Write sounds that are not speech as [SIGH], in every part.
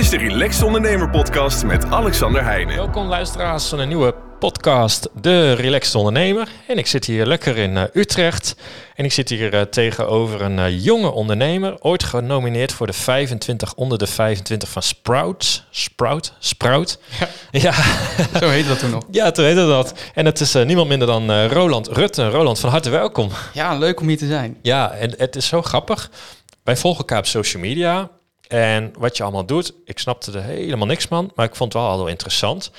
is de Relaxed Ondernemer Podcast met Alexander Heijnen. Welkom luisteraars van een nieuwe podcast, De Relaxed Ondernemer. En ik zit hier lekker in uh, Utrecht. En ik zit hier uh, tegenover een uh, jonge ondernemer, ooit genomineerd voor de 25 onder de 25 van Sprout. Sprout? Sprout? Ja. [LAUGHS] ja. Zo heette dat toen nog. Ja, toen heette dat. En het is niemand minder dan Roland Rutte. Roland, van harte welkom. Ja, leuk om hier te zijn. Ja, en het is zo grappig. Wij volgen elkaar op social media. En wat je allemaal doet, ik snapte er helemaal niks van, maar ik vond het wel wel interessant.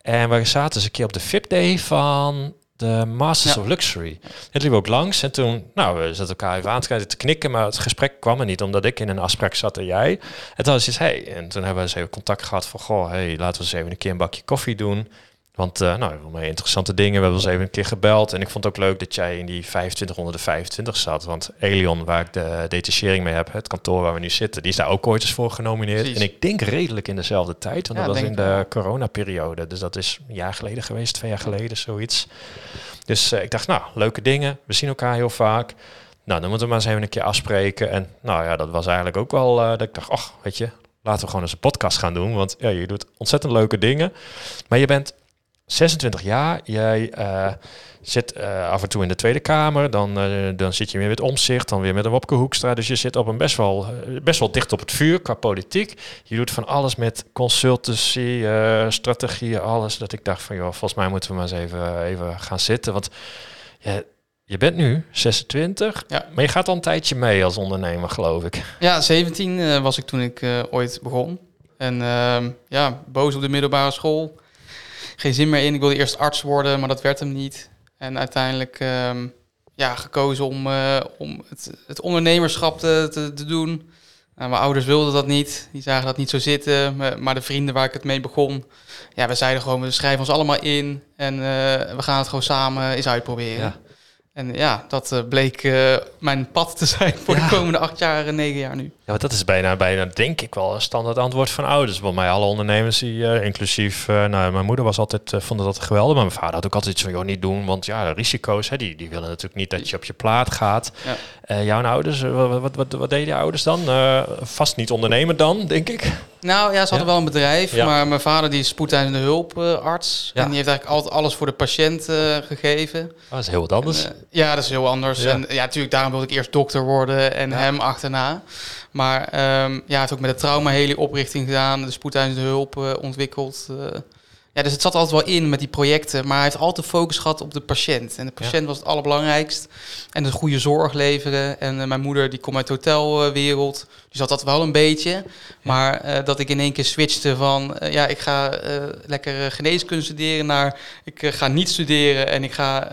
En we zaten eens een keer op de VIP Day van de Masters of Luxury. Het liep ook langs en toen, nou, we zaten elkaar even aan te knikken, maar het gesprek kwam er niet, omdat ik in een afspraak zat en jij. En toen was het, hey, en toen hebben we eens even contact gehad van, goh, hey, laten we eens even een keer een bakje koffie doen. Want uh, nou, interessante dingen. We hebben ons even een keer gebeld. En ik vond het ook leuk dat jij in die 25 onder de 25 zat. Want Elion, waar ik de detachering mee heb, het kantoor waar we nu zitten, die is daar ook ooit eens voor genomineerd. En ik denk redelijk in dezelfde tijd. Want dat was in de coronaperiode. Dus dat is een jaar geleden geweest, twee jaar geleden, zoiets. Dus uh, ik dacht, nou, leuke dingen. We zien elkaar heel vaak. Nou, dan moeten we maar eens even een keer afspreken. En nou ja, dat was eigenlijk ook wel uh, dat ik dacht, ach, weet je, laten we gewoon eens een podcast gaan doen. Want ja, je doet ontzettend leuke dingen. Maar je bent 26 jaar, jij uh, zit uh, af en toe in de Tweede Kamer, dan, uh, dan zit je weer met omzicht, dan weer met een Wopke Hoekstra. Dus je zit op een best wel, best wel dicht op het vuur qua politiek. Je doet van alles met consultancy, strategieën, alles. Dat ik dacht van, joh, volgens mij moeten we maar eens even, even gaan zitten. Want ja, je bent nu 26, ja. maar je gaat al een tijdje mee als ondernemer, geloof ik. Ja, 17 was ik toen ik ooit begon. En ehm, ja, boos op de middelbare school geen zin meer in. Ik wilde eerst arts worden, maar dat werd hem niet. En uiteindelijk ehm, ja, gekozen om, uh, om het, het ondernemerschap te, te, te doen. Nou, mijn ouders wilden dat niet. Die zagen dat niet zo zitten. Maar de vrienden waar ik het mee begon, ja, we zeiden gewoon, we schrijven ons allemaal in en uh, we gaan het gewoon samen eens uitproberen. Ja. En ja, dat uh, bleek uh, mijn pad te zijn voor ja. de komende acht jaar, negen jaar nu. Ja, want dat is bijna, bijna denk ik wel een standaard antwoord van ouders. Want mij alle ondernemers, die, uh, inclusief, nou, mijn moeder was altijd, vond dat geweldig. Maar mijn vader had ook altijd iets van, joh, niet doen. Want ja, de risico's, hè, die, die willen natuurlijk niet dat je op je plaat gaat. Ja. jouw ouders, wat, wat, wat, wat deden je ouders dan? vast niet ondernemen dan, denk ik? Nou ja, ze hadden wel een bedrijf, maar mijn vader die is spoedeisende hulparts. en die heeft eigenlijk altijd alles voor de patiënt gegeven. Oh, dat is heel wat anders. En, ja, dat is heel anders. En ja, natuurlijk, daarom wilde ik eerst dokter worden en hem achterna. Maar um, ja, hij heeft ook met de trauma hele oprichting gedaan, de spoedeisende hulp uh, ontwikkeld. Ja, dus het zat altijd wel in met die projecten, maar hij heeft altijd focus gehad op de patiënt. En de patiënt was het allerbelangrijkst. En de goede zorg leveren. En uh, mijn moeder, die komt uit de hotelwereld, dus had dat wel een beetje. Maar dat ik in één keer switchte van, ja, ik ga lekker geneeskunde studeren naar, ik ga niet studeren en ik ga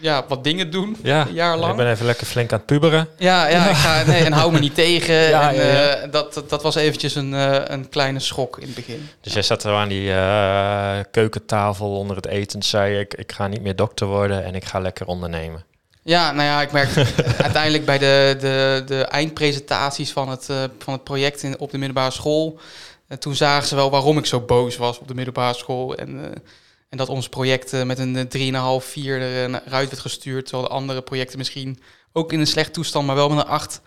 ja, wat dingen doen. Ja, een jaar lang. Ik ben even lekker flink aan het puberen. Ja, ja, ik ga, nee, en hou me niet [LAUGHS] tegen. Ja, en, ja, dat, dat was eventjes een, een kleine schok in het begin. Dus jij zat er aan die keukentafel onder het eten zei ik, ik ga niet meer dokter worden en ik ga lekker ondernemen. Ja, nou ja, ik merk [LAUGHS] uiteindelijk bij de, de, de eindpresentaties van het, van het project in, op de middelbare school. toen zagen ze wel waarom ik zo boos was op de middelbare school. En en dat ons project uh, met een 3,5, 4 eruit werd gestuurd. Terwijl de andere projecten misschien ook in een slecht toestand, maar wel met een 8.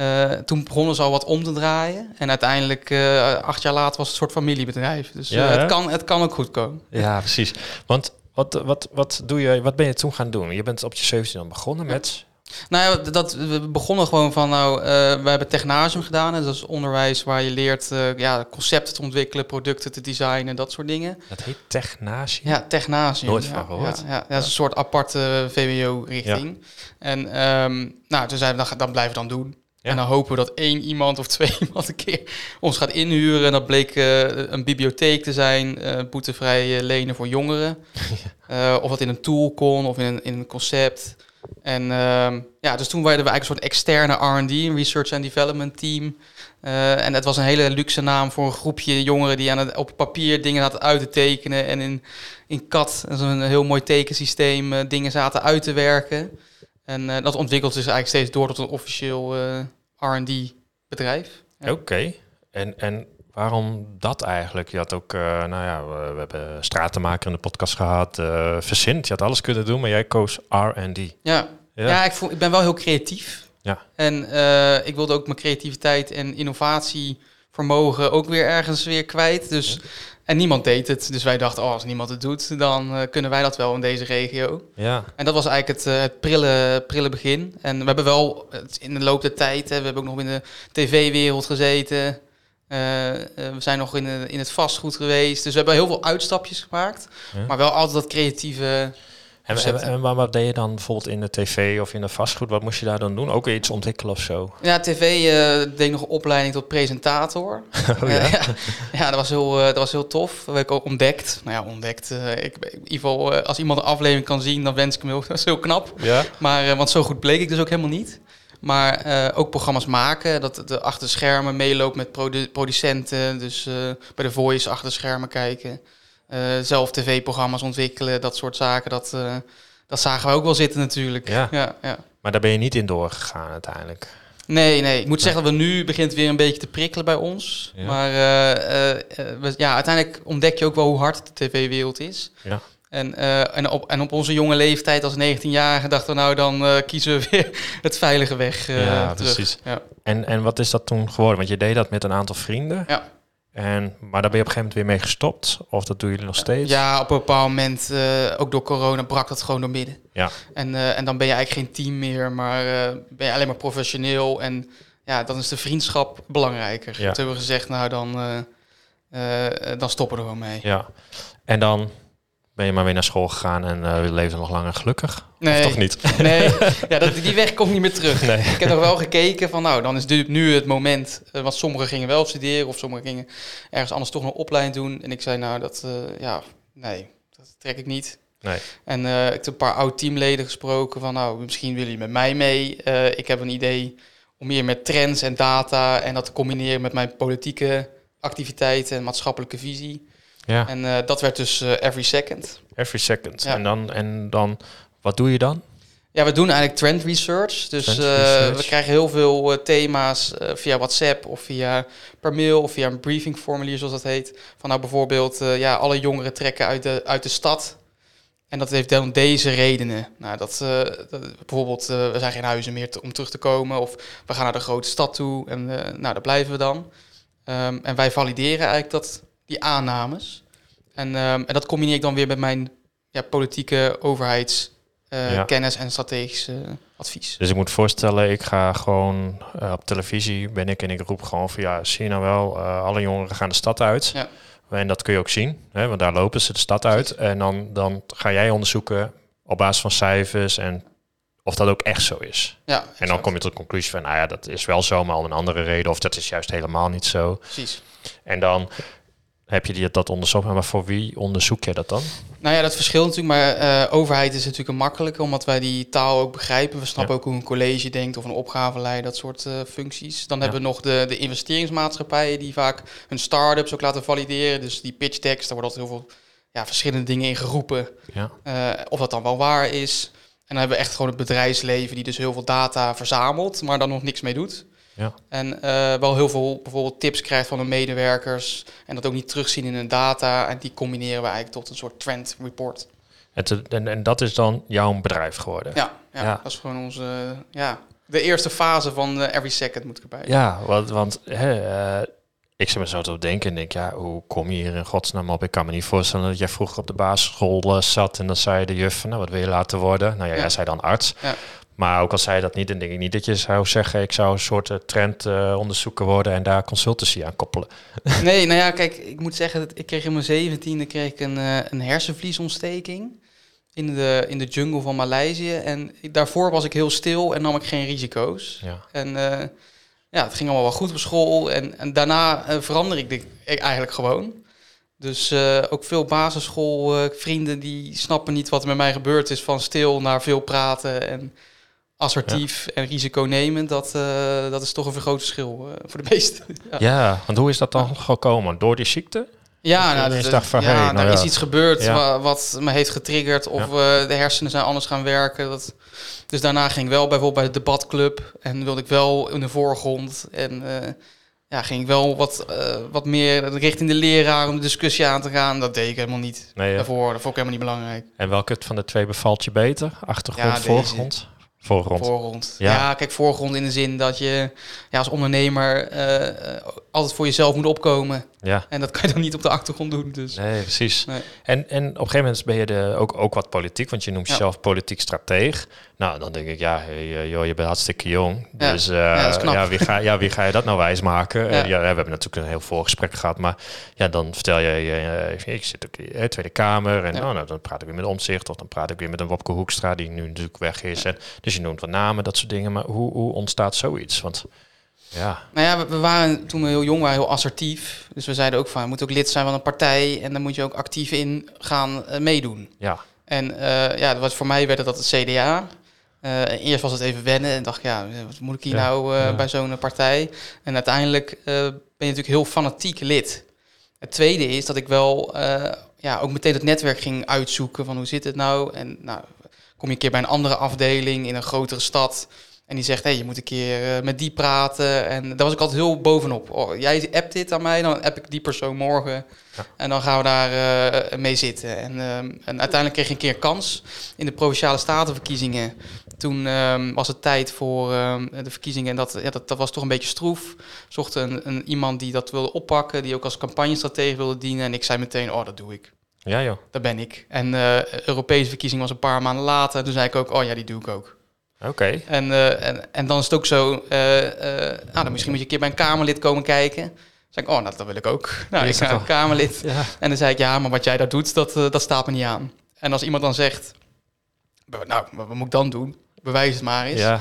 Uh, toen begonnen ze al wat om te draaien. En uiteindelijk, uh, acht jaar later, was het een soort familiebedrijf. Dus ja, het, kan, het kan ook goed komen. Ja, precies. Want wat, wat, wat, doe je, wat ben je toen gaan doen? Je bent op je 17 dan begonnen met nou ja, dat, we begonnen gewoon van, nou, we hebben technasium gedaan. En dat is onderwijs waar je leert ja, concepten te ontwikkelen, producten te designen, dat soort dingen. Dat heet technasium? Ja, technasium. Nooit van gehoord. Ja, ja, dat is een soort aparte VWO-richting. En um, nou, toen zeiden we, dan, dan blijven we dan doen. En dan hopen we dat één iemand of twee [LAUGHS] iemand een keer ons gaat inhuren. En dat bleek uh, een bibliotheek te zijn, uh, boetevrij lenen voor jongeren. [LAUGHS] of dat in een tool kon of in een, in een concept. En uh, ja, dus toen werden we eigenlijk een soort externe R&D, een Research and Development Team. En het was een hele luxe naam voor een groepje jongeren die aan het, op papier dingen zaten uit te tekenen. En in, in CAD, dat is een heel mooi tekensysteem, dingen zaten uit te werken. En dat ontwikkelt zich eigenlijk steeds door tot een officieel R&D bedrijf. Ja. Oké. En, en Waarom dat eigenlijk? Je had ook, uh, nou ja, we, we, hebben Stratenmaker in de podcast gehad, uh, Verzint, je had alles kunnen doen, maar jij koos R&D. Ja, ja. ja ik, voel, ik ben wel heel creatief. Ja. En uh, ik wilde ook mijn creativiteit en innovatie vermogen ook weer ergens weer kwijt. Dus, en niemand deed het. Dus wij dachten, oh, als niemand het doet, dan eh, kunnen wij dat wel in deze regio. Ja. En dat was eigenlijk het, eh, het prille, prille begin. En we hebben wel het, in de loop der tijd, hè, we hebben ook nog in de tv-wereld gezeten. Eh, we zijn nog in, de, in het vastgoed geweest. Dus we hebben heel veel uitstapjes gemaakt. Ja. Maar wel altijd dat creatieve... En, en, wat, wat deed je dan bijvoorbeeld in de tv of in de vastgoed? Wat moest je daar dan doen? Ook iets ontwikkelen of zo? Ja, tv eh, deed nog opleiding tot presentator. [LAUGHS] Oh, Eh, ja? ja, ja, dat, was heel, eh, dat was heel tof. Dat heb ik ook ontdekt. Nou ja, ontdekt. ik, in ieder geval, als iemand een aflevering kan zien, dan wens ik hem heel, [LAUGHS] dat is heel knap. Ja? Maar, want zo goed bleek ik dus ook helemaal niet. Maar ook programma's maken, dat de achter de schermen meeloopt met produ- producenten. Dus bij de Voice achter schermen kijken. Eh, zelf tv-programma's ontwikkelen, dat soort zaken. Dat, eh, dat zagen we ook wel zitten natuurlijk. Ja. Ja, ja. Maar daar ben je niet in doorgegaan uiteindelijk. Nee, nee. Ik moet zeggen dat we nu begint weer een beetje te prikkelen bij ons. Ja. Maar eh, we- ja, uiteindelijk ontdek je ook wel hoe hard de tv-wereld is. Ja. En, en, op, en op onze jonge leeftijd als 19-jarige dachten we nou dan kiezen we weer [LAUGHS] het veilige weg Ja, terug. precies. Ja. En, en wat is dat toen geworden? Want je deed dat met een aantal vrienden. Ja. En, maar daar ben je op een gegeven moment weer mee gestopt? Of dat doen jullie nog steeds? ja, op een bepaald moment, eh, ook door corona, brak dat gewoon door midden. Ja. En, eh, en dan ben je eigenlijk geen team meer, maar eh, ben je alleen maar professioneel. En ja, dan is de vriendschap belangrijker. Ja. Toen hebben we gezegd, nou dan, dan stoppen we er gewoon mee. Ja. En dan ben je maar weer naar school gegaan en eh je leefde nog langer gelukkig? Nee. Of toch niet? [LAUGHS] Nee, ja, dat, die weg komt niet meer terug. Nee. Ik heb nog wel gekeken van, nou, dan is nu, nu het moment. eh, want sommigen gingen wel studeren of sommigen gingen ergens anders toch een opleiding doen. En ik zei, nou, dat, eh, ja, nee, dat trek ik niet. Nee. En eh, ik heb een paar oud-teamleden gesproken van, nou, misschien willen jullie met mij mee. Eh, ik heb een idee om meer met trends en data en dat te combineren met mijn politieke activiteiten en maatschappelijke visie. Ja, En eh, dat werd dus eh, Every Second. every second. Ja. En, dan, en dan, wat doe je dan? Ja, we doen eigenlijk trend research. Dus Trend eh, research. we krijgen heel veel thema's via WhatsApp of via per mail of via een briefingformulier, zoals dat heet. Van nou bijvoorbeeld, ja, alle jongeren trekken uit de, uit de stad. En dat heeft dan deze redenen. Nou, dat, eh, dat- bijvoorbeeld, we zijn geen huizen meer te- om terug te komen. Of we gaan naar de grote stad toe en nou, daar blijven we dan. Ehm, en wij valideren eigenlijk dat, die aannames. En, ehm, en dat combineer ik dan weer met mijn ja, politieke overheids eh, Ja. kennis en strategisch eh, advies. Dus ik moet voorstellen, ik ga gewoon eh, op televisie ben ik en ik roep gewoon van ja, zie je nou wel, eh, alle jongeren gaan de stad uit. Ja. En dat kun je ook zien, hè, want daar lopen ze de stad uit. En dan, dan ga jij onderzoeken op basis van cijfers en of dat ook echt zo is. Ja, En dan kom je tot de conclusie van, nou ja, dat is wel zo, maar om een andere reden. Of dat is juist helemaal niet zo. Precies. En dan heb je die, dat onderzocht. Maar voor wie onderzoek je dat dan? Nou ja, dat verschilt natuurlijk, maar eh, overheid is natuurlijk een makkelijke, omdat wij die taal ook begrijpen. We snappen Ja. ook hoe een college denkt of een opgavenleider, dat soort eh, functies. Dan Ja. hebben we nog de, de investeringsmaatschappijen die vaak hun start-ups ook laten valideren. Dus die pitch decks, daar wordt altijd heel veel ja, verschillende dingen in geroepen. Ja, eh, of dat dan wel waar is. En dan hebben we echt gewoon het bedrijfsleven die dus heel veel data verzamelt, maar dan nog niks mee doet. Ja. En eh, wel heel veel bijvoorbeeld tips krijgt van de medewerkers en dat ook niet terugzien in hun data. En die combineren we eigenlijk tot een soort trend report. en, te- en, en dat is dan jouw bedrijf geworden. Ja, ja, Ja. dat is gewoon onze, ja, de eerste fase van eh, Every Second moet ik erbij. Ja, want, want eh, ik zit me zo te denken en denk, ja, hoe kom je hier in godsnaam op? Ik kan me niet voorstellen dat jij vroeger op de basisschool zat en dan zei de juf, nou, wat wil je laten worden? Nou ja, Ja. jij zei dan arts. Ja. Maar ook al zei dat niet, dan denk ik niet dat je zou zeggen, ik zou een soort eh, trend eh, onderzoeker worden en daar consultancy aan koppelen. [LAUGHS] Nee, nou ja, kijk, ik moet zeggen, dat ik kreeg in mijn zeventiende kreeg ik een, eh, een hersenvliesontsteking in de, in de jungle van Maleisië. En ik- daarvoor was ik heel stil en nam ik geen risico's. Ja. En ja, het ging allemaal wel goed op school. En, en daarna verander ik, eigenlijk gewoon. Dus ook veel basisschoolvrienden die snappen niet wat er met mij gebeurd is. Van stil naar veel praten en assertief en risiconemend. Dat, eh, dat is toch een vergroot verschil eh, voor de meesten. [LAUGHS] ja. Ja, want hoe is dat dan gekomen? Door die ziekte? Ja, nou, dacht van, ja, hey, nou daar ja. is iets gebeurd wa- wat me heeft getriggerd. Of eh, de hersenen zijn anders gaan werken. Dat, dus daarna ging ik wel bijvoorbeeld bij de debatclub. En wilde ik wel in de voorgrond. En ja, ging ik wel wat, wat meer richting de leraar om de discussie aan te gaan. Dat deed ik helemaal niet. Nee. Daarvoor, dat vond ik helemaal niet belangrijk. En welke van de twee bevalt je beter? Achtergrond, voorgrond? Voorgrond. Voorgrond. Ja. Ja. kijk, voorgrond in de zin dat je ja, als ondernemer eh, eh, altijd voor jezelf moet opkomen. Ja. En dat kan je dan niet op de achtergrond doen. Dus. Nee, precies. Nee. En, en op een gegeven moment ben je de, ook, ook wat politiek, want je noemt Ja. jezelf politiek strateeg. Nou, dan denk ik, ja, eh, joh, je bent hartstikke jong. Ja. Dus Ja, wie ga, ja, wie ga je dat nou wijsmaken? Ja. Ja. we hebben natuurlijk een heel voorgesprek gehad, maar ja, dan vertel je, eh, ik zit ook in de Tweede Kamer en oh, nou, dan praat ik weer met Omzicht of dan praat ik weer met een Wopke Hoekstra die nu natuurlijk weg is. En, dus je noemt wat namen, dat soort dingen. Maar hoe, hoe ontstaat zoiets? Want ja, Nou ja, we, we waren toen we heel jong waren heel assertief. Dus we zeiden ook van, je moet ook lid zijn van een partij. En dan moet je ook actief in gaan eh, meedoen. ja, En eh, ja, was voor mij werd dat het CDA. Eh, eerst was het even wennen en dacht ik, ja, wat moet ik hier Ja, nou ja. bij zo'n partij? En uiteindelijk ben je natuurlijk heel fanatiek lid. Het tweede is dat ik wel ja, ook meteen het netwerk ging uitzoeken van hoe zit het nou? En nou, kom je een keer bij een andere afdeling in een grotere stad en die zegt, hé, hey, je moet een keer eh, met die praten. En daar was ik altijd heel bovenop. Oh, jij appt dit aan mij, dan app ik die persoon morgen. Ja. En dan gaan we daar eh, mee zitten. En, ehm, en uiteindelijk kreeg ik een keer kans in de Provinciale Statenverkiezingen. Toen ehm, was het tijd voor ehm, de verkiezingen. En dat, ja, dat, dat was toch een beetje stroef. Zocht een, een, iemand die dat wilde oppakken, die ook als campagnestratege wilde dienen. En ik zei meteen, oh, dat doe ik. Ja joh. Daar ben ik. En eh Europese verkiezing was een paar maanden later. Toen zei ik ook, oh ja, die doe ik ook. Oké. En, eh, en, en dan is het ook zo, eh, nou, dan misschien moet je een keer bij een Kamerlid komen kijken. Zei ik, oh, nou, dat wil ik ook. [LAUGHS] Nou, Je ik een Kamerlid. [LAUGHS] Ja. En dan zei ik, ja, maar wat jij daar doet, dat, dat staat me niet aan. En als iemand dan zegt, nou, wat moet ik dan doen? Bewijs het maar eens. Ja,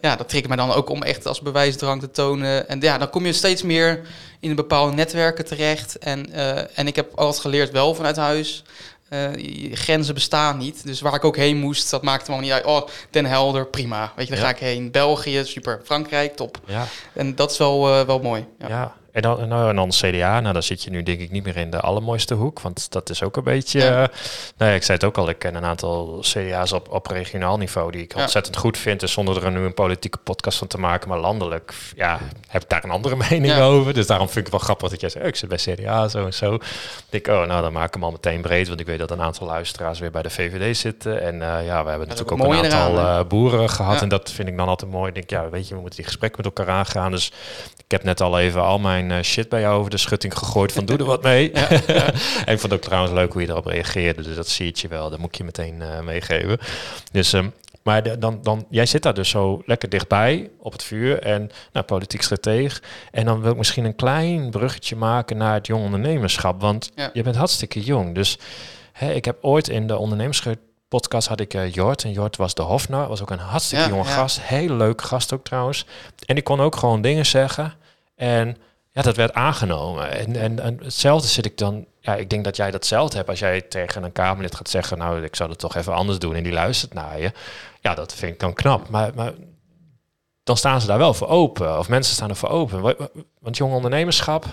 ja, dat trekt mij dan ook om echt als bewijsdrang te tonen. En ja, dan kom je steeds meer in bepaalde netwerken terecht. En, eh, en ik heb altijd geleerd wel vanuit huis. eh, grenzen bestaan niet. Dus waar ik ook heen moest, dat maakte me niet uit. Oh, Den Helder, prima. Weet je, daar Ja. ga ik heen. België, super. Frankrijk, top. ja. En dat is wel, eh, wel mooi. Ja. Ja, en dan, nou, en dan CDA, nou dan zit je nu denk ik niet meer in de allermooiste hoek, want dat is ook een beetje, Ja. ja. nou ja, ik zei het ook al, ik ken een aantal CDA's op, op regionaal niveau die ik Ja. ontzettend goed vind, dus zonder er nu een politieke podcast van te maken, maar landelijk, ja, heb ik daar een andere [LAUGHS] mening Ja. over, dus daarom vind ik het wel grappig dat jij zegt, oh, ik zit bij CDA, zo en zo. Ik denk, oh, nou dan maak ik hem al meteen breed, want ik weet dat een aantal luisteraars weer bij de VVD zitten en eh, ja, we hebben Dat natuurlijk ook een aantal eraan, eh, boeren gehad en dat vind ik dan altijd mooi. Ik denk, ja, weet je, we moeten die gesprek met elkaar aangaan, dus ik heb net al even al mijn eh, shit bij jou over de schutting gegooid van doe er wat mee. [LAUGHS] en ik vond ook trouwens leuk hoe je erop reageerde. Dus dat zie je wel. Dat moet ik je meteen eh, meegeven. Dus, ehm, maar de- dan, dan, jij zit daar dus zo lekker dichtbij op het vuur. En nou, politiek strateeg. En dan wil ik misschien een klein bruggetje maken naar het jong ondernemerschap. Want Ja. je bent hartstikke jong. Dus hè, ik heb ooit in de ondernemerschap podcast had ik Jort. En Jort was de Hofnar. Was ook een hartstikke Ja, jonge ja. gast. Hele leuke gast ook trouwens. En die kon ook gewoon dingen zeggen. En ja, dat werd aangenomen. En, en, en hetzelfde zit ik dan... Ja, ik denk dat jij datzelfde hebt. Als jij tegen een Kamerlid gaat zeggen... nou, ik zou het toch even anders doen... en die luistert naar je. Ja, dat vind ik dan knap. Maar, maar dan staan ze daar wel voor open. Of mensen staan er voor open. Wa- wa- Want jong ondernemerschap...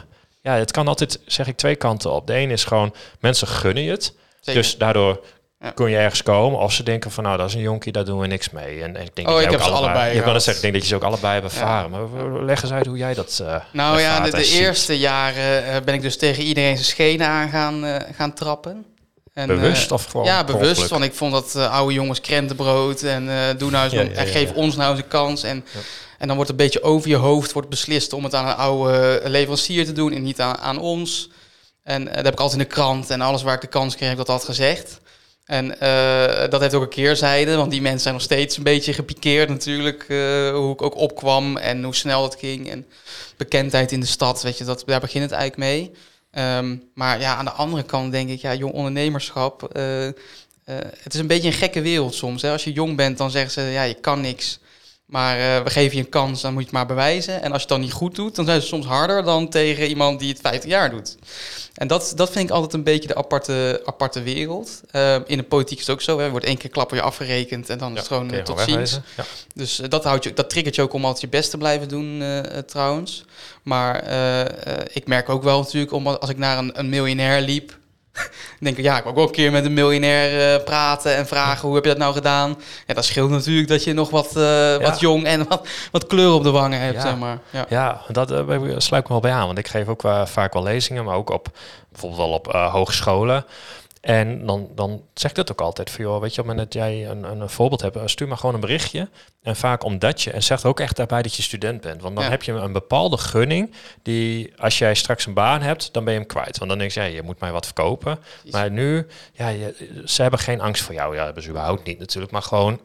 Ja, het kan altijd, zeg ik, twee kanten op. De ene is gewoon... mensen gunnen je het. Zeker. Dus daardoor Ja. kun je ergens komen. Of ze denken van, nou, dat is een jonkie, daar doen we niks mee. En, en ik denk Oh, dat ik heb ze allebei Je kan het zeggen, ik denk dat je ze ook allebei hebt ervaren. Maar leg eens uit hoe jij dat eh Nou ja, de, eerste jaren eh, ben ik dus tegen iedereen zijn schenen aan gaan, eh, gaan trappen. En, Bewust of gewoon Ja, bewust. ongeluk? Want ik vond dat oude jongens krentenbrood en doe nou eens Ja, en geef ons nou eens een kans. En, en dan wordt een beetje over je hoofd wordt beslist om het aan een oude leverancier te doen en niet aan, aan ons. En dat heb ik altijd in de krant en alles waar ik de kans kreeg, heb ik dat altijd gezegd. En eh, dat heeft ook een keerzijde, want die mensen zijn nog steeds een beetje gepikeerd natuurlijk. eh, hoe ik ook opkwam en hoe snel het ging. En bekendheid in de stad, weet je, dat, daar begint het eigenlijk mee. Ehm, maar ja, aan de andere kant denk ik, ja, jong ondernemerschap. eh, het is een beetje een gekke wereld soms. Hè? Als je jong bent, dan zeggen ze, ja, je kan niks. Maar eh, we geven je een kans, dan moet je het maar bewijzen. En als je het dan niet goed doet, dan zijn ze soms harder dan tegen iemand die het 50 jaar doet. En dat, dat vind ik altijd een beetje de aparte, aparte wereld. Eh, in de politiek is het ook zo. Hè? Er wordt één keer klap weer afgerekend en dan is het gewoon je tot gewoon ziens. Ja. Dus eh, dat, houdt je, dat triggert je ook om altijd je best te blijven doen, trouwens. Maar ik merk ook wel natuurlijk, om, als ik naar een, een miljonair liep... denk ik, ja, ik wil ook wel een keer met een miljonair eh, praten en vragen... hoe heb je dat nou gedaan? Ja, dat scheelt natuurlijk dat je nog wat, eh, wat jong en wat, wat kleur op de wangen hebt, Ja. zeg maar. Ja. Ja, dat eh, sluit ik me wel bij aan. Want ik geef ook vaak wel lezingen, maar ook op bijvoorbeeld wel op hogescholen. En dan, dan zeg ik dat ook altijd voor joh, weet je, op het moment dat jij een, een, voorbeeld hebt, stuur maar gewoon een berichtje. En vaak omdat je, en zeg ook echt daarbij dat je student bent. Want dan heb je een bepaalde gunning die, als jij straks een baan hebt, dan ben je hem kwijt. Want dan denk je, ja, je moet mij wat verkopen. Maar nu, ja, je, ze hebben geen angst voor jou. Ja, hebben ze überhaupt niet natuurlijk. Maar gewoon,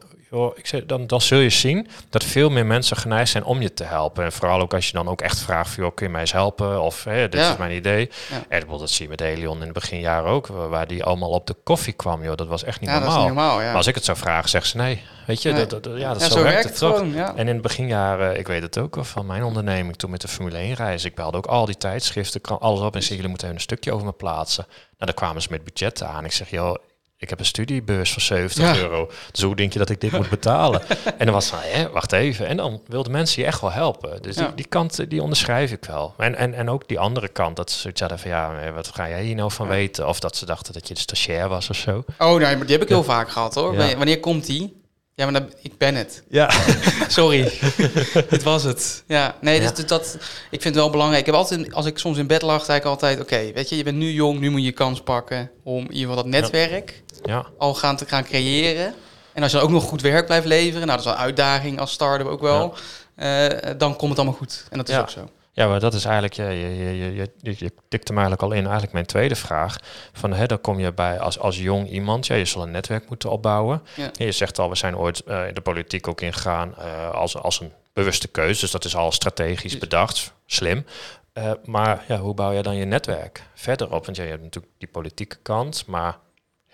ik zeg, dan, dan zul je zien dat veel meer mensen geneigd zijn om je te helpen. En vooral ook als je dan ook echt vraagt, van, joh, kun je mij eens helpen? Of dit is mijn idee. Ja. En dat zie je met Helion in het beginjaren ook, waar die allemaal op de koffie kwam. Joh, dat was echt niet normaal. Niet normaal maar als ik het zou vragen, zegt ze nee. Weet je, Dat, dat, ja, dat zo, werkt het toch. en in het beginjaren, ik weet het ook van mijn onderneming, toen met de Formule 1 reis, ik belde ook al die tijdschriften, alles op en zei, jullie moeten even een stukje over me plaatsen. Nou, dan kwamen ze met budgetten aan. Ik zeg, joh, ik heb een studiebeurs van 70 euro. Dus hoe denk je dat ik dit moet betalen? [LAUGHS] en dan was van, hè, wacht even. En dan wilden mensen je echt wel helpen. Dus die, die kant, die onderschrijf ik wel. En, en, en ook die andere kant, dat ze zoiets hadden van, ja, wat ga jij hier nou van weten? Of dat ze dachten dat je de stagiair was of zo. Oh, nee, maar die heb ik heel vaak gehad hoor. Wanneer komt die? Ja, maar ik ben het. Ja. [LAUGHS] Sorry. [LAUGHS] Dit was het. Ja, nee, dus dat, ik vind het wel belangrijk. Ik heb altijd, als ik soms in bed lag, zei ik altijd: Oké, weet je, je bent nu jong, nu moet je je kans pakken om in ieder geval dat netwerk ja. al gaan te gaan creëren. En als je dan ook nog goed werk blijft leveren, nou, dat is een uitdaging als start-up ook wel, uh, dan komt het allemaal goed. En dat is ook zo. Ja, maar dat is eigenlijk, je, je, je, je, je, je tikt hem eigenlijk al in, eigenlijk mijn tweede vraag. Van, hè, dan kom je bij als, als jong iemand, ja, je zal een netwerk moeten opbouwen. Ja. Je zegt al, we zijn ooit uh, de politiek ook ingegaan uh, als, als een bewuste keuze. Dus dat is al strategisch bedacht, slim. Uh, maar ja, hoe bouw je dan je netwerk verder op? Want ja, je hebt natuurlijk die politieke kant, maar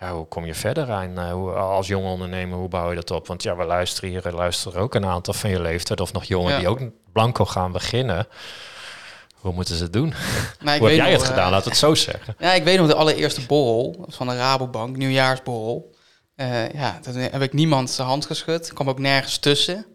ja, hoe kom je verder aan? hoe, als jonge ondernemer, hoe bouw je dat op? Want ja, we luisteren hier, luisteren ook een aantal van je leeftijd of nog jongen die ook blanco gaan beginnen. Hoe moeten ze het doen? [LAUGHS] Nou, Hoe heb jij het gedaan? Uh, Laat het zo zeggen. [LAUGHS] Ja, ik weet nog de allereerste borrel van de Rabobank, nieuwjaarsborrel. Uh, ja, toen heb ik niemand zijn hand geschud. Kwam ook nergens tussen.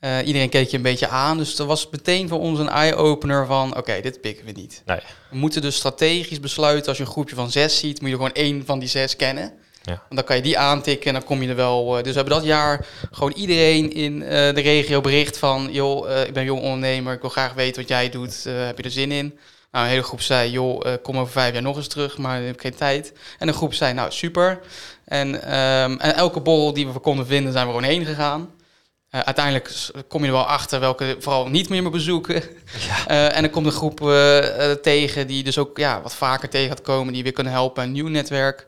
Uh, iedereen keek je een beetje aan. Dus dat was meteen voor ons een eye-opener van... oké, dit pikken we niet. Nee. We moeten dus strategisch besluiten... als je een groepje van zes ziet... moet je gewoon één van die zes kennen. Ja. Want dan kan je die aantikken en dan kom je er wel. Uh, dus we hebben dat jaar gewoon iedereen in uh, de regio bericht van... joh, ik ben jong ondernemer, ik wil graag weten wat jij doet. heb je er zin in? Nou, een hele groep zei, joh, kom over vijf jaar nog eens terug, maar ik heb geen tijd. En een groep zei, nou, super. En, um, en elke borrel die we konden vinden, zijn we gewoon heen gegaan. Uh, uiteindelijk kom je er wel achter welke vooral niet meer me bezoeken. Ja. Uh, [LAUGHS] en dan komt een groep uh, tegen die dus ook ja, wat vaker tegen gaat komen, die weer kunnen helpen. Een nieuw netwerk.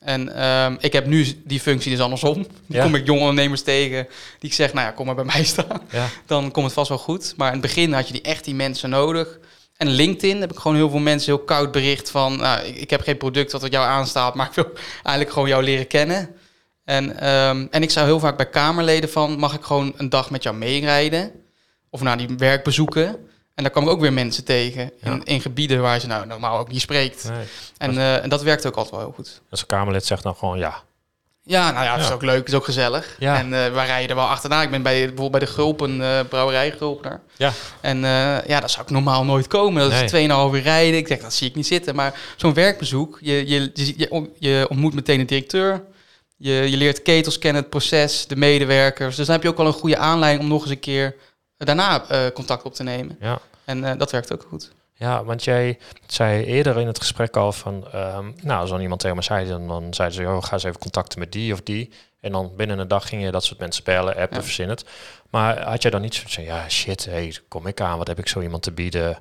En um, ik heb nu die functie dus andersom. Dan kom ik jonge ondernemers tegen die ik zeg, nou ja, kom maar bij mij staan. Ja. Dan komt het vast wel goed. Maar in het begin had je die echt die mensen nodig. En LinkedIn heb ik gewoon heel veel mensen heel koud bericht van... Nou, ik, ik heb geen product dat op jou aanstaat, maar ik wil eigenlijk gewoon jou leren kennen. En, um, en ik zou heel vaak bij Kamerleden van... mag ik gewoon een dag met jou meerijden? Of naar die werkbezoeken? En daar kwam ik ook weer mensen tegen in, in gebieden waar ze nou normaal ook niet spreekt. En, uh, en dat werkt ook altijd wel heel goed. Als een Kamerlid zegt dan gewoon ja. Ja, nou ja, het is ook leuk, het is ook gezellig. Ja. En uh, wij rijden er wel achterna. Ik ben bij, bijvoorbeeld bij de Gulpen, uh, brouwerij Gulpener. Ja. En ja, dat zou ik normaal nooit komen. Dat nee. is 2,5 uur rijden. Ik denk, dat zie ik niet zitten. Maar zo'n werkbezoek, je, je, je, je, ontmoet meteen de directeur. Je, je leert ketels kennen, het proces, de medewerkers. Dus dan heb je ook wel een goede aanleiding om nog eens een keer daarna contact op te nemen. Ja. En uh, dat werkt ook goed. Ja, want jij zei eerder in het gesprek al van, um, nou, als dan iemand tegen me zei, dan, dan zeiden ze, joh, ga eens even contacten met die of die. En dan binnen een dag ging je dat soort mensen bellen, appen, ja. verzin het. Maar had jij dan niet zo van, ja, shit, hey, kom ik aan, wat heb ik zo iemand te bieden?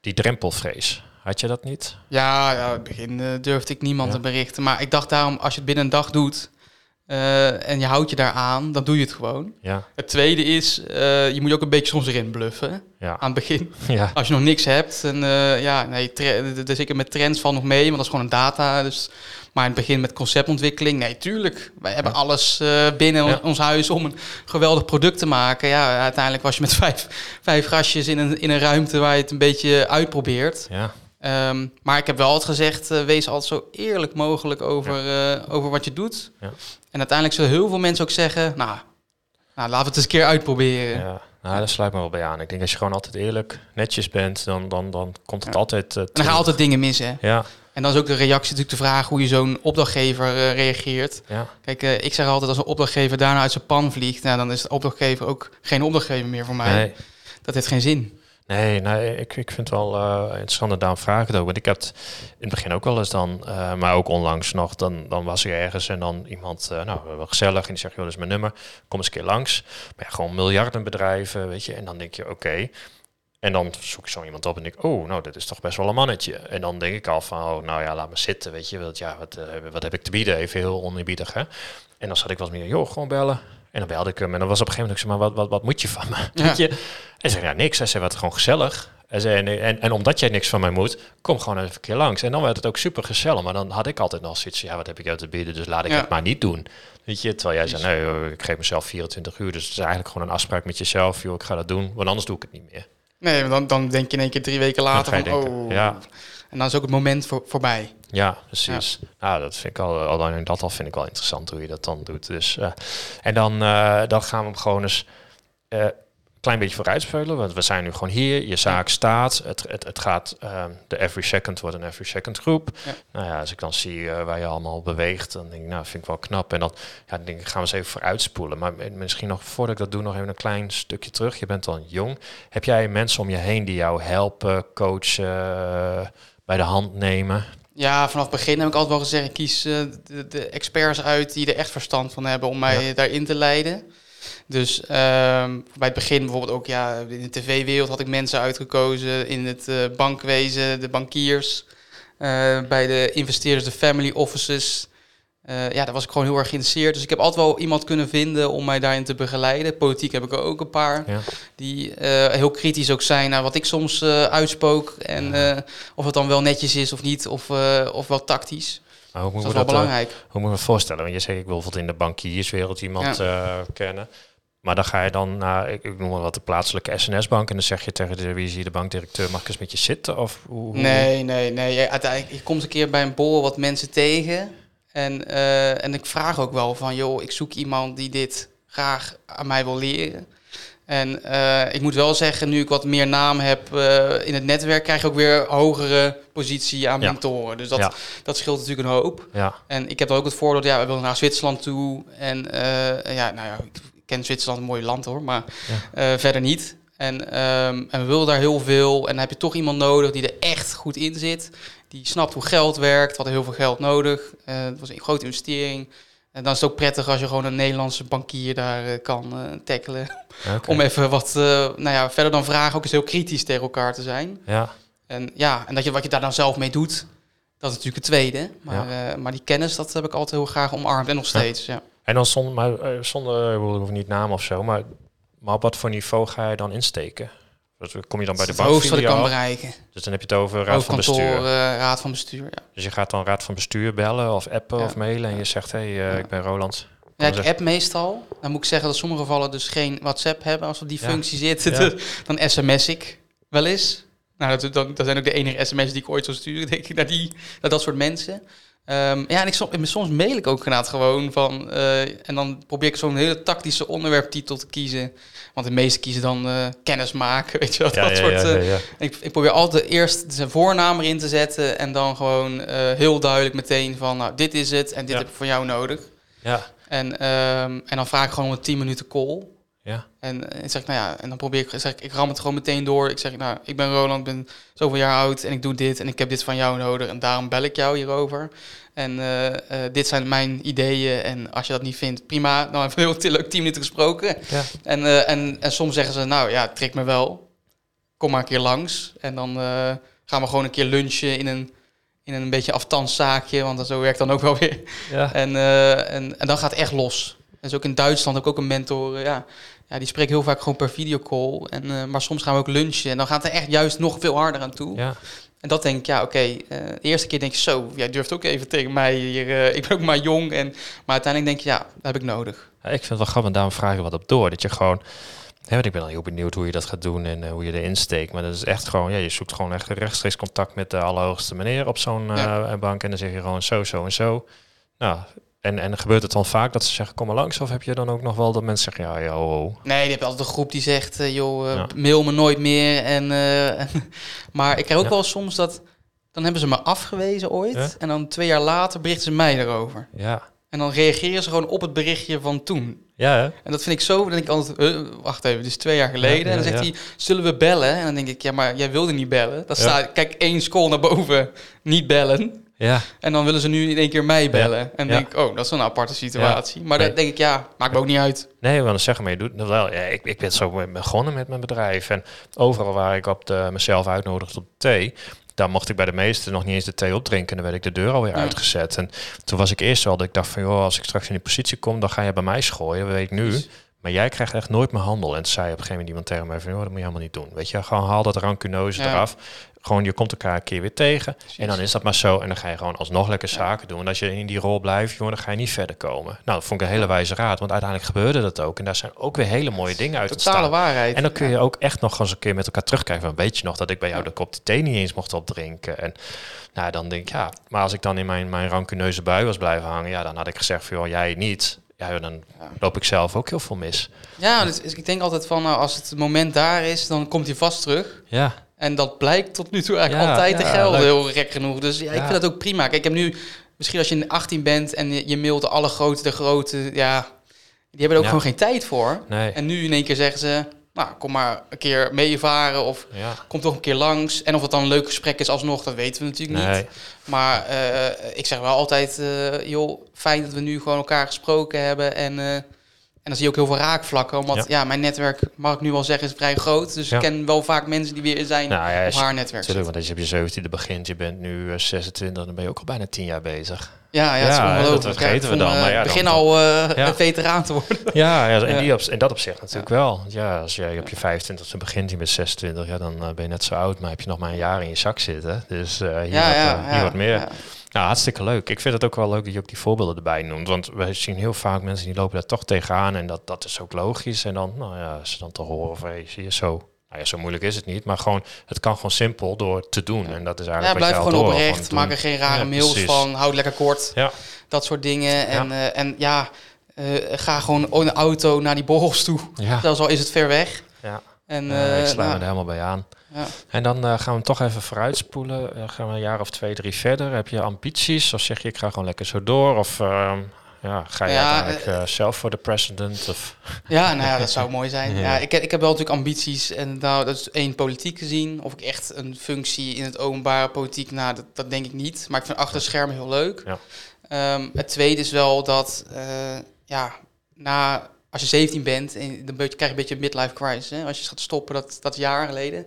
Die drempelvrees, had je dat niet? Ja, ja in het begin uh, durfde ik niemand ja. te berichten. Maar ik dacht daarom, als je het binnen een dag doet, uh, en je houdt je daar aan, dan doe je het gewoon. Ja. Het tweede is, uh, je moet ook een beetje soms erin bluffen. Ja. Aan het begin. [LAUGHS] Ja. Als je nog niks hebt. En ja, nee, zeker met trends van nog mee, want dat is gewoon een data. Dus, maar in het begin met conceptontwikkeling, nee, tuurlijk. Wij hebben ja. alles binnen ons huis om een geweldig product te maken. Ja, uiteindelijk was je met [LAUGHS] vijf, vijf gastjes in een, in een ruimte waar je het een beetje uitprobeert. Ja. Um, maar ik heb wel altijd gezegd, uh, wees altijd zo eerlijk mogelijk over, ja. uh, over wat je doet. Ja. En uiteindelijk zullen heel veel mensen ook zeggen, nou, nou laten we het eens een keer uitproberen. Ja, nou, daar sluit me wel bij aan. Ik denk als je gewoon altijd eerlijk, netjes bent, dan, dan, dan komt het altijd... Uh, en dan gaan altijd dingen mis, hè? Ja. En dan is ook de reactie natuurlijk de vraag hoe je zo'n opdrachtgever reageert. Ja. Kijk, ik zeg altijd als een opdrachtgever daarna uit zijn pan vliegt, nou, dan is de opdrachtgever ook geen opdrachtgever meer voor mij. Nee. Dat heeft geen zin. Nee, nee ik, ik vind het wel uh, interessant. daarom vraag ook. Want ik heb in het begin ook wel eens dan, uh, maar ook onlangs nog, dan, dan was ik ergens en dan iemand, uh, nou, wel gezellig. En die zegt, joh, dat is mijn nummer. Kom eens een keer langs. Maar ja, gewoon miljardenbedrijven, weet je. En dan denk je, oké. En dan zoek ik zo iemand op en denk oh, nou, dit is toch best wel een mannetje. En dan denk ik al van, oh, nou ja, laat me zitten, weet je. Want ja, wat, wat heb ik te bieden? Even heel oneerbiedig, hè. En dan zat ik wel meer, joh, gewoon bellen. En dan belde ik hem en dan was op een gegeven moment, ik zei, maar wat, wat, wat moet je van me? Ja. Je? Hij zei, ja, niks. Hij zei, wat gewoon gezellig. Hij zei, en, en, en, omdat jij niks van mij moet, kom gewoon even een keer langs. En dan werd het ook super gezellig. Maar dan had ik altijd nog zoiets, ja, wat heb ik jou te bieden? Dus laat ik het maar niet doen. Weet je, terwijl jij zei, nee, ik geef mezelf 24 uur. Dus het is eigenlijk gewoon een afspraak met jezelf. Joh, ik ga dat doen, want anders doe ik het niet meer. Nee, dan, dan denk je in één keer drie weken later van, denken, oh. Ja. En dan is ook het moment voor, voorbij. Ja, precies. Ja. Nou, dat vind ik al, al dat al vind ik wel interessant hoe je dat dan doet. Dus, uh, en dan, uh, dan gaan we hem gewoon eens uh, klein beetje vooruitspelen. Want we zijn nu gewoon hier. Je zaak staat. Het, het, het gaat. Um, de every second wordt een every second groep. Ja. Nou ja, als ik dan zie waar je allemaal beweegt, dan denk ik, nou, vind ik wel knap. En dan ja, denk ik, gaan we eens even vooruitspoelen. Maar misschien nog voordat ik dat doe, nog even een klein stukje terug. Je bent dan jong. Heb jij mensen om je heen die jou helpen, coachen, bij de hand nemen? Ja, vanaf het begin heb ik altijd wel gezegd, ik kies uh, de, de, experts uit die er echt verstand van hebben om mij ja. daarin te leiden. Dus um, bij het begin bijvoorbeeld ook, ja, in de tv-wereld had ik mensen uitgekozen, in het uh, bankwezen, de bankiers, uh, bij de investeerders, de family offices. Uh, ja, daar was ik gewoon heel erg geïnteresseerd. Dus ik heb altijd wel iemand kunnen vinden om mij daarin te begeleiden. Politiek heb ik er ook een paar. Ja. Die uh, heel kritisch ook zijn naar wat ik soms uh, uitspook. En of het dan wel netjes is of niet. Of, of wel tactisch. Maar hoe moet dat is wel belangrijk. hoe moet je me voorstellen? Want je zegt, ik wil bijvoorbeeld in de bankierswereld iemand ja. kennen. Maar dan ga je dan naar, ik, ik noem maar wat, de plaatselijke SNS-bank. En dan zeg je tegen de, wie de bankdirecteur, mag ik eens met je zitten? Of hoe, hoe? Nee, nee, nee. Uiteindelijk, je komt een keer bij een borrel wat mensen tegen. En, uh, en ik vraag ook wel van, joh, ik zoek iemand die dit graag aan mij wil leren. En uh, ik moet wel zeggen, nu ik wat meer naam heb uh, in het netwerk, krijg ik ook weer hogere positie aan ja. mentoren. Dus dat, ja. dat scheelt natuurlijk een hoop. Ja. En ik heb ook het voordeel, ja, we willen naar Zwitserland toe. En ja, nou ja, ik ken Zwitserland een mooi land hoor, maar verder niet. En, um, en we willen daar heel veel. En dan heb je toch iemand nodig die er echt goed in zit die snapt hoe geld werkt, had heel veel geld nodig. Uh, het was een grote investering. En dan is het ook prettig als je gewoon een Nederlandse bankier daar uh, kan uh, tackelen. Okay. [LAUGHS] Om even wat, nou ja, verder dan vragen ook eens heel kritisch tegen elkaar te zijn. Ja. En ja, en dat je wat je daar dan zelf mee doet, dat is natuurlijk het tweede. Maar, ja. maar die kennis, dat heb ik altijd heel graag omarmd en nog steeds, ja. ja. En dan zonder, maar, zonder, ik hoef niet naam of zo, maar, maar op wat voor niveau ga je dan insteken? Dus kom je dan bij de bank? wat ik kan bereiken. Dus dan heb je het over raad van bestuur. Uh, raad van bestuur, ja. Dus je gaat dan raad van bestuur bellen of appen ja. of mailen en je zegt, hé, hey, uh, ja. ik ben Roland. Ja, ik app meestal. Dan moet ik zeggen dat sommige gevallen dus geen WhatsApp hebben als we die functie zitten. Dus [LAUGHS] dan sms ik wel eens. Nou, dat, dat, dat zijn ook de enige sms'en die ik ooit zou sturen, [LAUGHS] denk ik, naar, die, naar dat soort mensen. Um, ja, en ik, soms, soms mail ik ook inderdaad gewoon van... Uh, en dan probeer ik zo'n hele tactische onderwerptitel te kiezen. Want de meesten kiezen dan uh, kennis maken, [LAUGHS] weet je wel, ja, dat ja, soort... Ja, ik, ik, probeer altijd eerst zijn voornaam erin te zetten... en dan gewoon heel duidelijk meteen van... nou, dit is het en dit heb ik voor jou nodig. Ja. En, um, en dan vraag ik gewoon een 10 minuten call... Ja. En, en zeg ik, nou ja, en dan probeer ik, zeg ik, ik ram het gewoon meteen door. Ik zeg, nou, ik ben Roland, ben zoveel jaar oud en ik doe dit en ik heb dit van jou nodig en daarom bel ik jou hierover. En uh, uh, dit zijn mijn ideeën en als je dat niet vindt, prima. [LAUGHS] Dan hebben we heel leuk tien minuten gesproken. Ja. En, uh, en, en soms zeggen ze, nou ja, trek me wel. Kom maar een keer langs. En dan gaan we gewoon een keer lunchen in een, in een beetje afstandszaakje, want zo werkt dan ook wel weer. Ja. En, en, en dan gaat het echt los. En zo ook in Duitsland heb ik ook een mentor, ja, ja, die spreekt heel vaak gewoon per videocall. En, uh, maar soms gaan we ook lunchen en dan gaat het echt juist nog veel harder aan toe. Ja. En dat denk ik, ja, oké. Okay, uh, de eerste keer denk je zo, jij durft ook even tegen mij hier. Uh, ik ben ook maar jong. En, maar uiteindelijk denk je, ja, dat heb ik nodig. Ja, ik vind het wel grappig, en daarom vraag ik wat op door. Dat je gewoon, want ik ben al heel benieuwd hoe je dat gaat doen en uh, hoe je erin steekt. Maar dat is echt gewoon, ja, je zoekt gewoon echt rechtstreeks contact met de allerhoogste meneer op zo'n ja. bank. En dan zeg je gewoon zo, zo en zo. Nou, en, en gebeurt het dan vaak dat ze zeggen, kom maar langs? Of heb je dan ook nog wel dat mensen zeggen, ja, ja, oh, oh. Nee, je hebt altijd een groep die zegt, uh, joh, uh, ja. mail me nooit meer. En, uh, [LAUGHS] maar ik krijg ook ja. wel soms dat, dan hebben ze me afgewezen ooit. Ja? En dan twee jaar later berichten ze mij erover. Ja. En dan reageren ze gewoon op het berichtje van toen. Ja, hè? En dat vind ik zo, dan denk ik altijd, uh, wacht even, dit is twee jaar geleden. Ja, en dan zegt ja. hij, zullen we bellen? En dan denk ik, ja, maar jij wilde niet bellen. Dan staat, kijk, één scroll naar boven, [LAUGHS] niet bellen. Ja, En dan willen ze nu in één keer mij bellen. En Ja. denk ik, oh, dat is een aparte situatie. Maar Nee. dan denk ik, ja, maakt me ook niet uit. nee, want zeggen maar je doet het wel. Ja, ik, ik ben zo begonnen met mijn bedrijf. En overal waar ik op de, mezelf uitnodigde op de thee, daar mocht ik bij de meesten nog niet eens de thee opdrinken. En dan werd ik de deur alweer Ja. uitgezet. En toen was ik eerst wel dat ik dacht van, joh, als ik straks in die positie kom, dan ga je bij mij schooien. Weet ik nu. Maar jij krijgt echt nooit mijn handel. En toen zei op een gegeven moment iemand tegen mij van, joh, dat moet je helemaal niet doen. Weet je, gewoon haal dat rancunose Ja. eraf. Gewoon, je komt elkaar een keer weer tegen. En dan is dat maar zo. En dan ga je gewoon alsnog lekker zaken doen. En als je in die rol blijft, jongen, dan ga je niet verder komen. Nou, dat vond ik een hele wijze raad. Want uiteindelijk gebeurde dat ook. En daar zijn ook weer hele mooie dingen uit Totale ontstaan. waarheid. En dan kun je ook echt nog eens een keer met elkaar terugkijken. Van, weet je nog dat ik bij jou de kop die thee niet eens mocht opdrinken? En nou, dan denk ik, ja. Maar als ik dan in mijn, mijn rancuneuze bui was blijven hangen, ja, dan had ik gezegd van, joh, jij niet. Ja, dan loop ik zelf ook heel veel mis. Ja, dus ik denk altijd van, nou, als het moment daar is, dan komt hij vast terug. Ja, En dat blijkt tot nu toe eigenlijk altijd te gelden, heel gek genoeg. Dus ja, ik vind dat ook prima. Kijk, ik heb nu, misschien als je 18 bent en je, mailt de alle grote, de grote, ja, die hebben er ook gewoon geen tijd voor. nee. En nu in één keer zeggen ze, nou, kom maar een keer meevaren of Ja, kom toch een keer langs. En of het dan een leuk gesprek is alsnog, dat weten we natuurlijk nee. niet. Maar eh, ik zeg wel altijd, eh, joh, fijn dat we nu gewoon elkaar gesproken hebben. En, eh, en dan zie je ook heel veel raakvlakken. Omdat Ja. ja. mijn netwerk, mag ik nu wel zeggen, is vrij groot. Dus Ja. ik ken wel vaak mensen die weer in zijn Nou ja, haar netwerk Natuurlijk, want als je op je 17e begint, je bent nu eh, 26, dan ben je ook al bijna 10 jaar bezig. Ja, ja, Ja, dat vergeten ik we dan, maar ja, Ik begin dan- al eh, Ja. een veteraan te worden. Ja, ja, Ja. die op, in dat opzicht natuurlijk wel. Ja, als jij op je 25e begint, je bent 26, ja, dan eh, ben je net zo oud, maar heb je nog maar een jaar in je zak zitten. Dus eh, hier, Ja, wat, ja, eh, hier ja, wat meer. Ja. Nou, hartstikke leuk. Ik vind het ook wel leuk dat je ook die voorbeelden erbij noemt. Want wij zien heel vaak mensen die lopen daar toch tegenaan. En dat, dat is ook logisch. En dan, nou ja, ze dan te horen van, hey, zie je zo... Nou ja, zo moeilijk is het niet. Maar gewoon, het kan gewoon simpel door te doen. En dat is Ja, eigenlijk blijf wat je gewoon door, oprecht. Maak er geen rare Ja, mails precies. van. Houd lekker kort. Ja, Dat soort dingen. En, eh, en ja, eh, ga gewoon in de auto naar die borrels toe. ja, Zelfs al is het ver weg. ja. En, Eh, eh, ik sluit me nou, er helemaal bij aan. Ja. En dan eh, gaan we hem toch even vooruitspoelen. Eh, gaan we een jaar of twee, drie verder. Heb je ambities? Of zeg je, ik ga gewoon lekker zo door? Of ehm, ja, ga je Ja, uiteindelijk eh, zelf voor de president? Of, [LAUGHS] Ja, nou ja, dat zou mooi zijn. [LAUGHS] Ja. Ja. ik, ik heb wel natuurlijk ambities. En nou, dat is één politiek gezien. Of ik echt een functie in het openbare politiek, nou, dat, dat denk ik niet. Maar ik vind achter schermen heel leuk. Ja. Ehm, het tweede is wel dat, ja, na, als je 17 bent, en dan krijg je een beetje een midlife crisis. Hè? Als je gaat stoppen, dat, dat jaren geleden.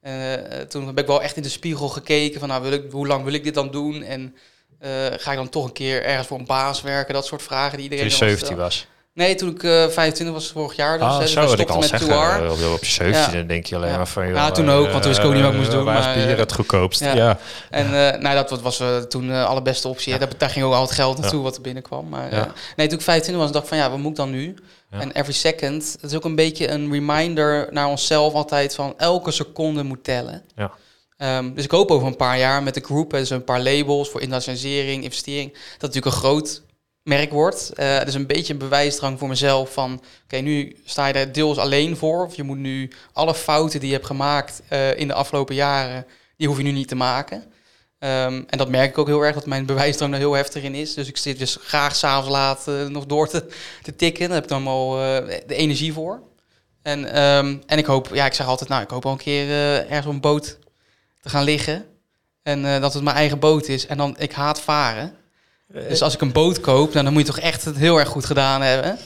Eh, eh, toen heb ik wel echt in de spiegel gekeken van, nou, wil ik, hoe lang wil ik dit dan doen? En eh, ga ik dan toch een keer ergens voor een baas werken? Dat soort vragen die toen iedereen je 17 stelt. was. Nee, toen ik eh 25 was vorig jaar. Dus, Ah, dus zo ik al met zeggen. 2R. eh, Op, op je 17 Ja. dan denk je alleen Ja. maar van... Ja, joh, toen ook, want toen wist ik ook niet wat ik moest eh, doen, Waar is eh, het goedkoopst? ja. Ja. En eh, nou, dat was eh, toen de allerbeste optie. Ja. Daar, daar ging ook al het geld naartoe wat er binnenkwam. Maar Ja. eh, nee, toen ik 25 was, dacht ik van ja, wat moet ik dan nu? Ja. En every second, dat is ook een beetje een reminder naar onszelf altijd van elke seconde moet tellen. Ja. Ehm, dus ik hoop over een paar jaar met de groep, dus een paar labels voor internationalisering, investering, dat natuurlijk een groot merk wordt. Eh dus een beetje een bewijsdrang voor mezelf van, oké, nu sta je er deels alleen voor. Of je moet nu alle fouten die je hebt gemaakt eh, in de afgelopen jaren, die hoef je nu niet te maken. Ehm, en dat merk ik ook heel erg, dat mijn bewijsdrang er heel heftig in is. Dus ik zit dus graag s'avonds laat eh, nog door te, te tikken. Daar heb ik dan eh, de energie voor. En, ehm, en ik hoop, ja, ik zeg altijd, nou, ik hoop wel een keer ergens een boot te gaan liggen. En dat het mijn eigen boot is. En dan, ik haat varen. Dus als ik een boot koop, nou, dan moet je toch echt het heel erg goed gedaan hebben.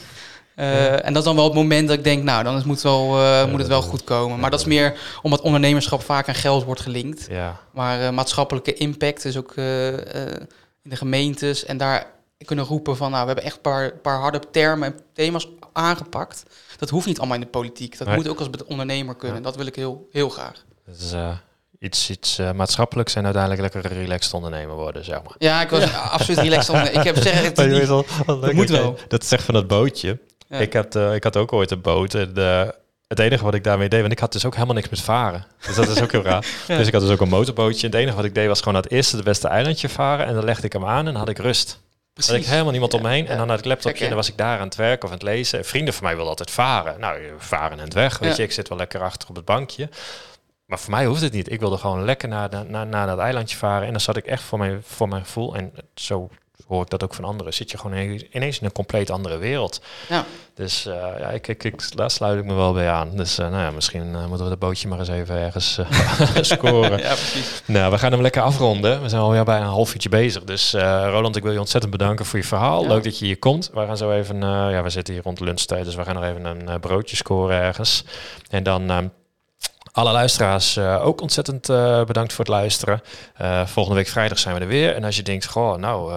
Eh, En dat is dan wel het moment dat ik denk, nou, dan is- moet, wel, eh, moet het wel goed komen. Maar dat is meer omdat ondernemerschap vaak aan geld wordt gelinkt. Ja. Maar eh, maatschappelijke impact is ook eh, eh, in de gemeentes. En daar kunnen roepen van, nou, we hebben echt een paar, paar harde termen en thema's aangepakt. Dat hoeft niet allemaal in de politiek. Dat Nee. moet ook als ondernemer kunnen. Dat wil ik heel, heel graag. Eh, iets, iets eh, maatschappelijks en uiteindelijk lekker relaxed ondernemer worden, zeg maar. Ja, ik was absoluut relaxed. onder- Ik heb zeggen, het [LAUGHS] niet- moet dat je- wel. Dat zegt van dat bootje. Ja. Ik, had, eh, ik had ook ooit een boot. En eh, het enige wat ik daarmee deed, want ik had dus ook helemaal niks met varen. Dus dat is ook heel raar. [LAUGHS] Ja. Dus ik had dus ook een motorbootje. En het enige wat ik deed was gewoon naar het eerste, de beste eilandje varen. En dan legde ik hem aan en had ik rust. Dan had ik helemaal niemand om me heen. Ja. En dan had ik laptopje en dan was ik daar aan het werken of aan het lezen. En vrienden van mij wilden altijd varen. Nou, varen en het weg. Weet Ja. je, ik zit wel lekker achter op het bankje. Maar voor mij hoeft het niet. Ik wilde gewoon lekker naar, naar, naar, naar dat eilandje varen. En dan zat ik echt voor mijn, voor mijn gevoel. En zo hoor ik dat ook van anderen, zit je gewoon ineens in een compleet andere wereld. Ja. Dus uh, ja, ik, ik, ik, daar sluit ik me wel bij aan. Dus uh, nou ja, misschien uh, moeten we het bootje maar eens even ergens [LAUGHS] scoren. ja, precies. Nou, we gaan hem lekker afronden. We zijn alweer bij een half uurtje bezig. Dus Roland, ik wil je ontzettend bedanken voor je verhaal. Leuk dat je hier komt. We gaan zo even, ja, we zitten hier rond lunchtijd, dus we gaan nog even een broodje scoren ergens. En dan ehm, alle luisteraars uh, ook ontzettend uh, bedankt voor het luisteren. Uh, volgende week vrijdag zijn we er weer. En als je denkt, goh, nou,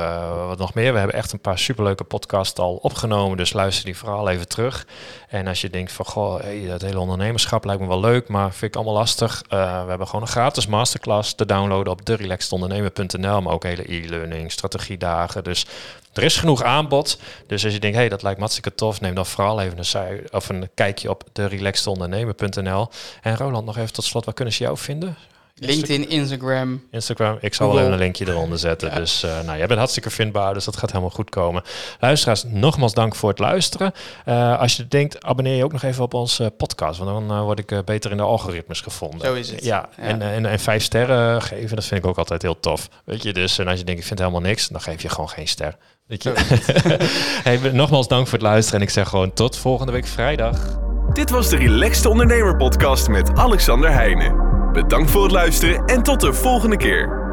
wat nog meer? We hebben echt een paar superleuke podcasts al opgenomen. Dus luister die vooral even terug. En als je denkt van, goh, hey, dat hele ondernemerschap lijkt me wel leuk, maar vind ik allemaal lastig. we hebben gewoon een gratis masterclass te downloaden op derelaxedondernemer.nl. Maar ook hele e-learning, strategiedagen. Dus er is genoeg aanbod. Dus als je denkt, hey, dat lijkt me hartstikke tof, neem dan vooral even een, of een kijkje op de relaxedondernemer.nl. En Roland, nog even tot slot, waar kunnen ze jou vinden? LinkedIn, Instagram. Instagram. Ik zal wel even een linkje eronder zetten. Dus uh, nou, jij bent hartstikke vindbaar, dus dat gaat helemaal goed komen. Luisteraars, nogmaals dank voor het luisteren. Uh, als je denkt, abonneer je ook nog even op onze podcast, want dan uh, word ik beter in de algoritmes gevonden. Zo is het. Ja, ja. En, en, en, vijf sterren geven, dat vind ik ook altijd heel tof. Weet je, dus en als je denkt, ik vind helemaal niks, dan geef je gewoon geen ster. Weet je? [LAUGHS] nogmaals dank voor het luisteren en ik zeg gewoon tot volgende week vrijdag. Dit was de Relaxed Ondernemer podcast met Alexander Heijnen. Bedankt voor het luisteren en tot de volgende keer.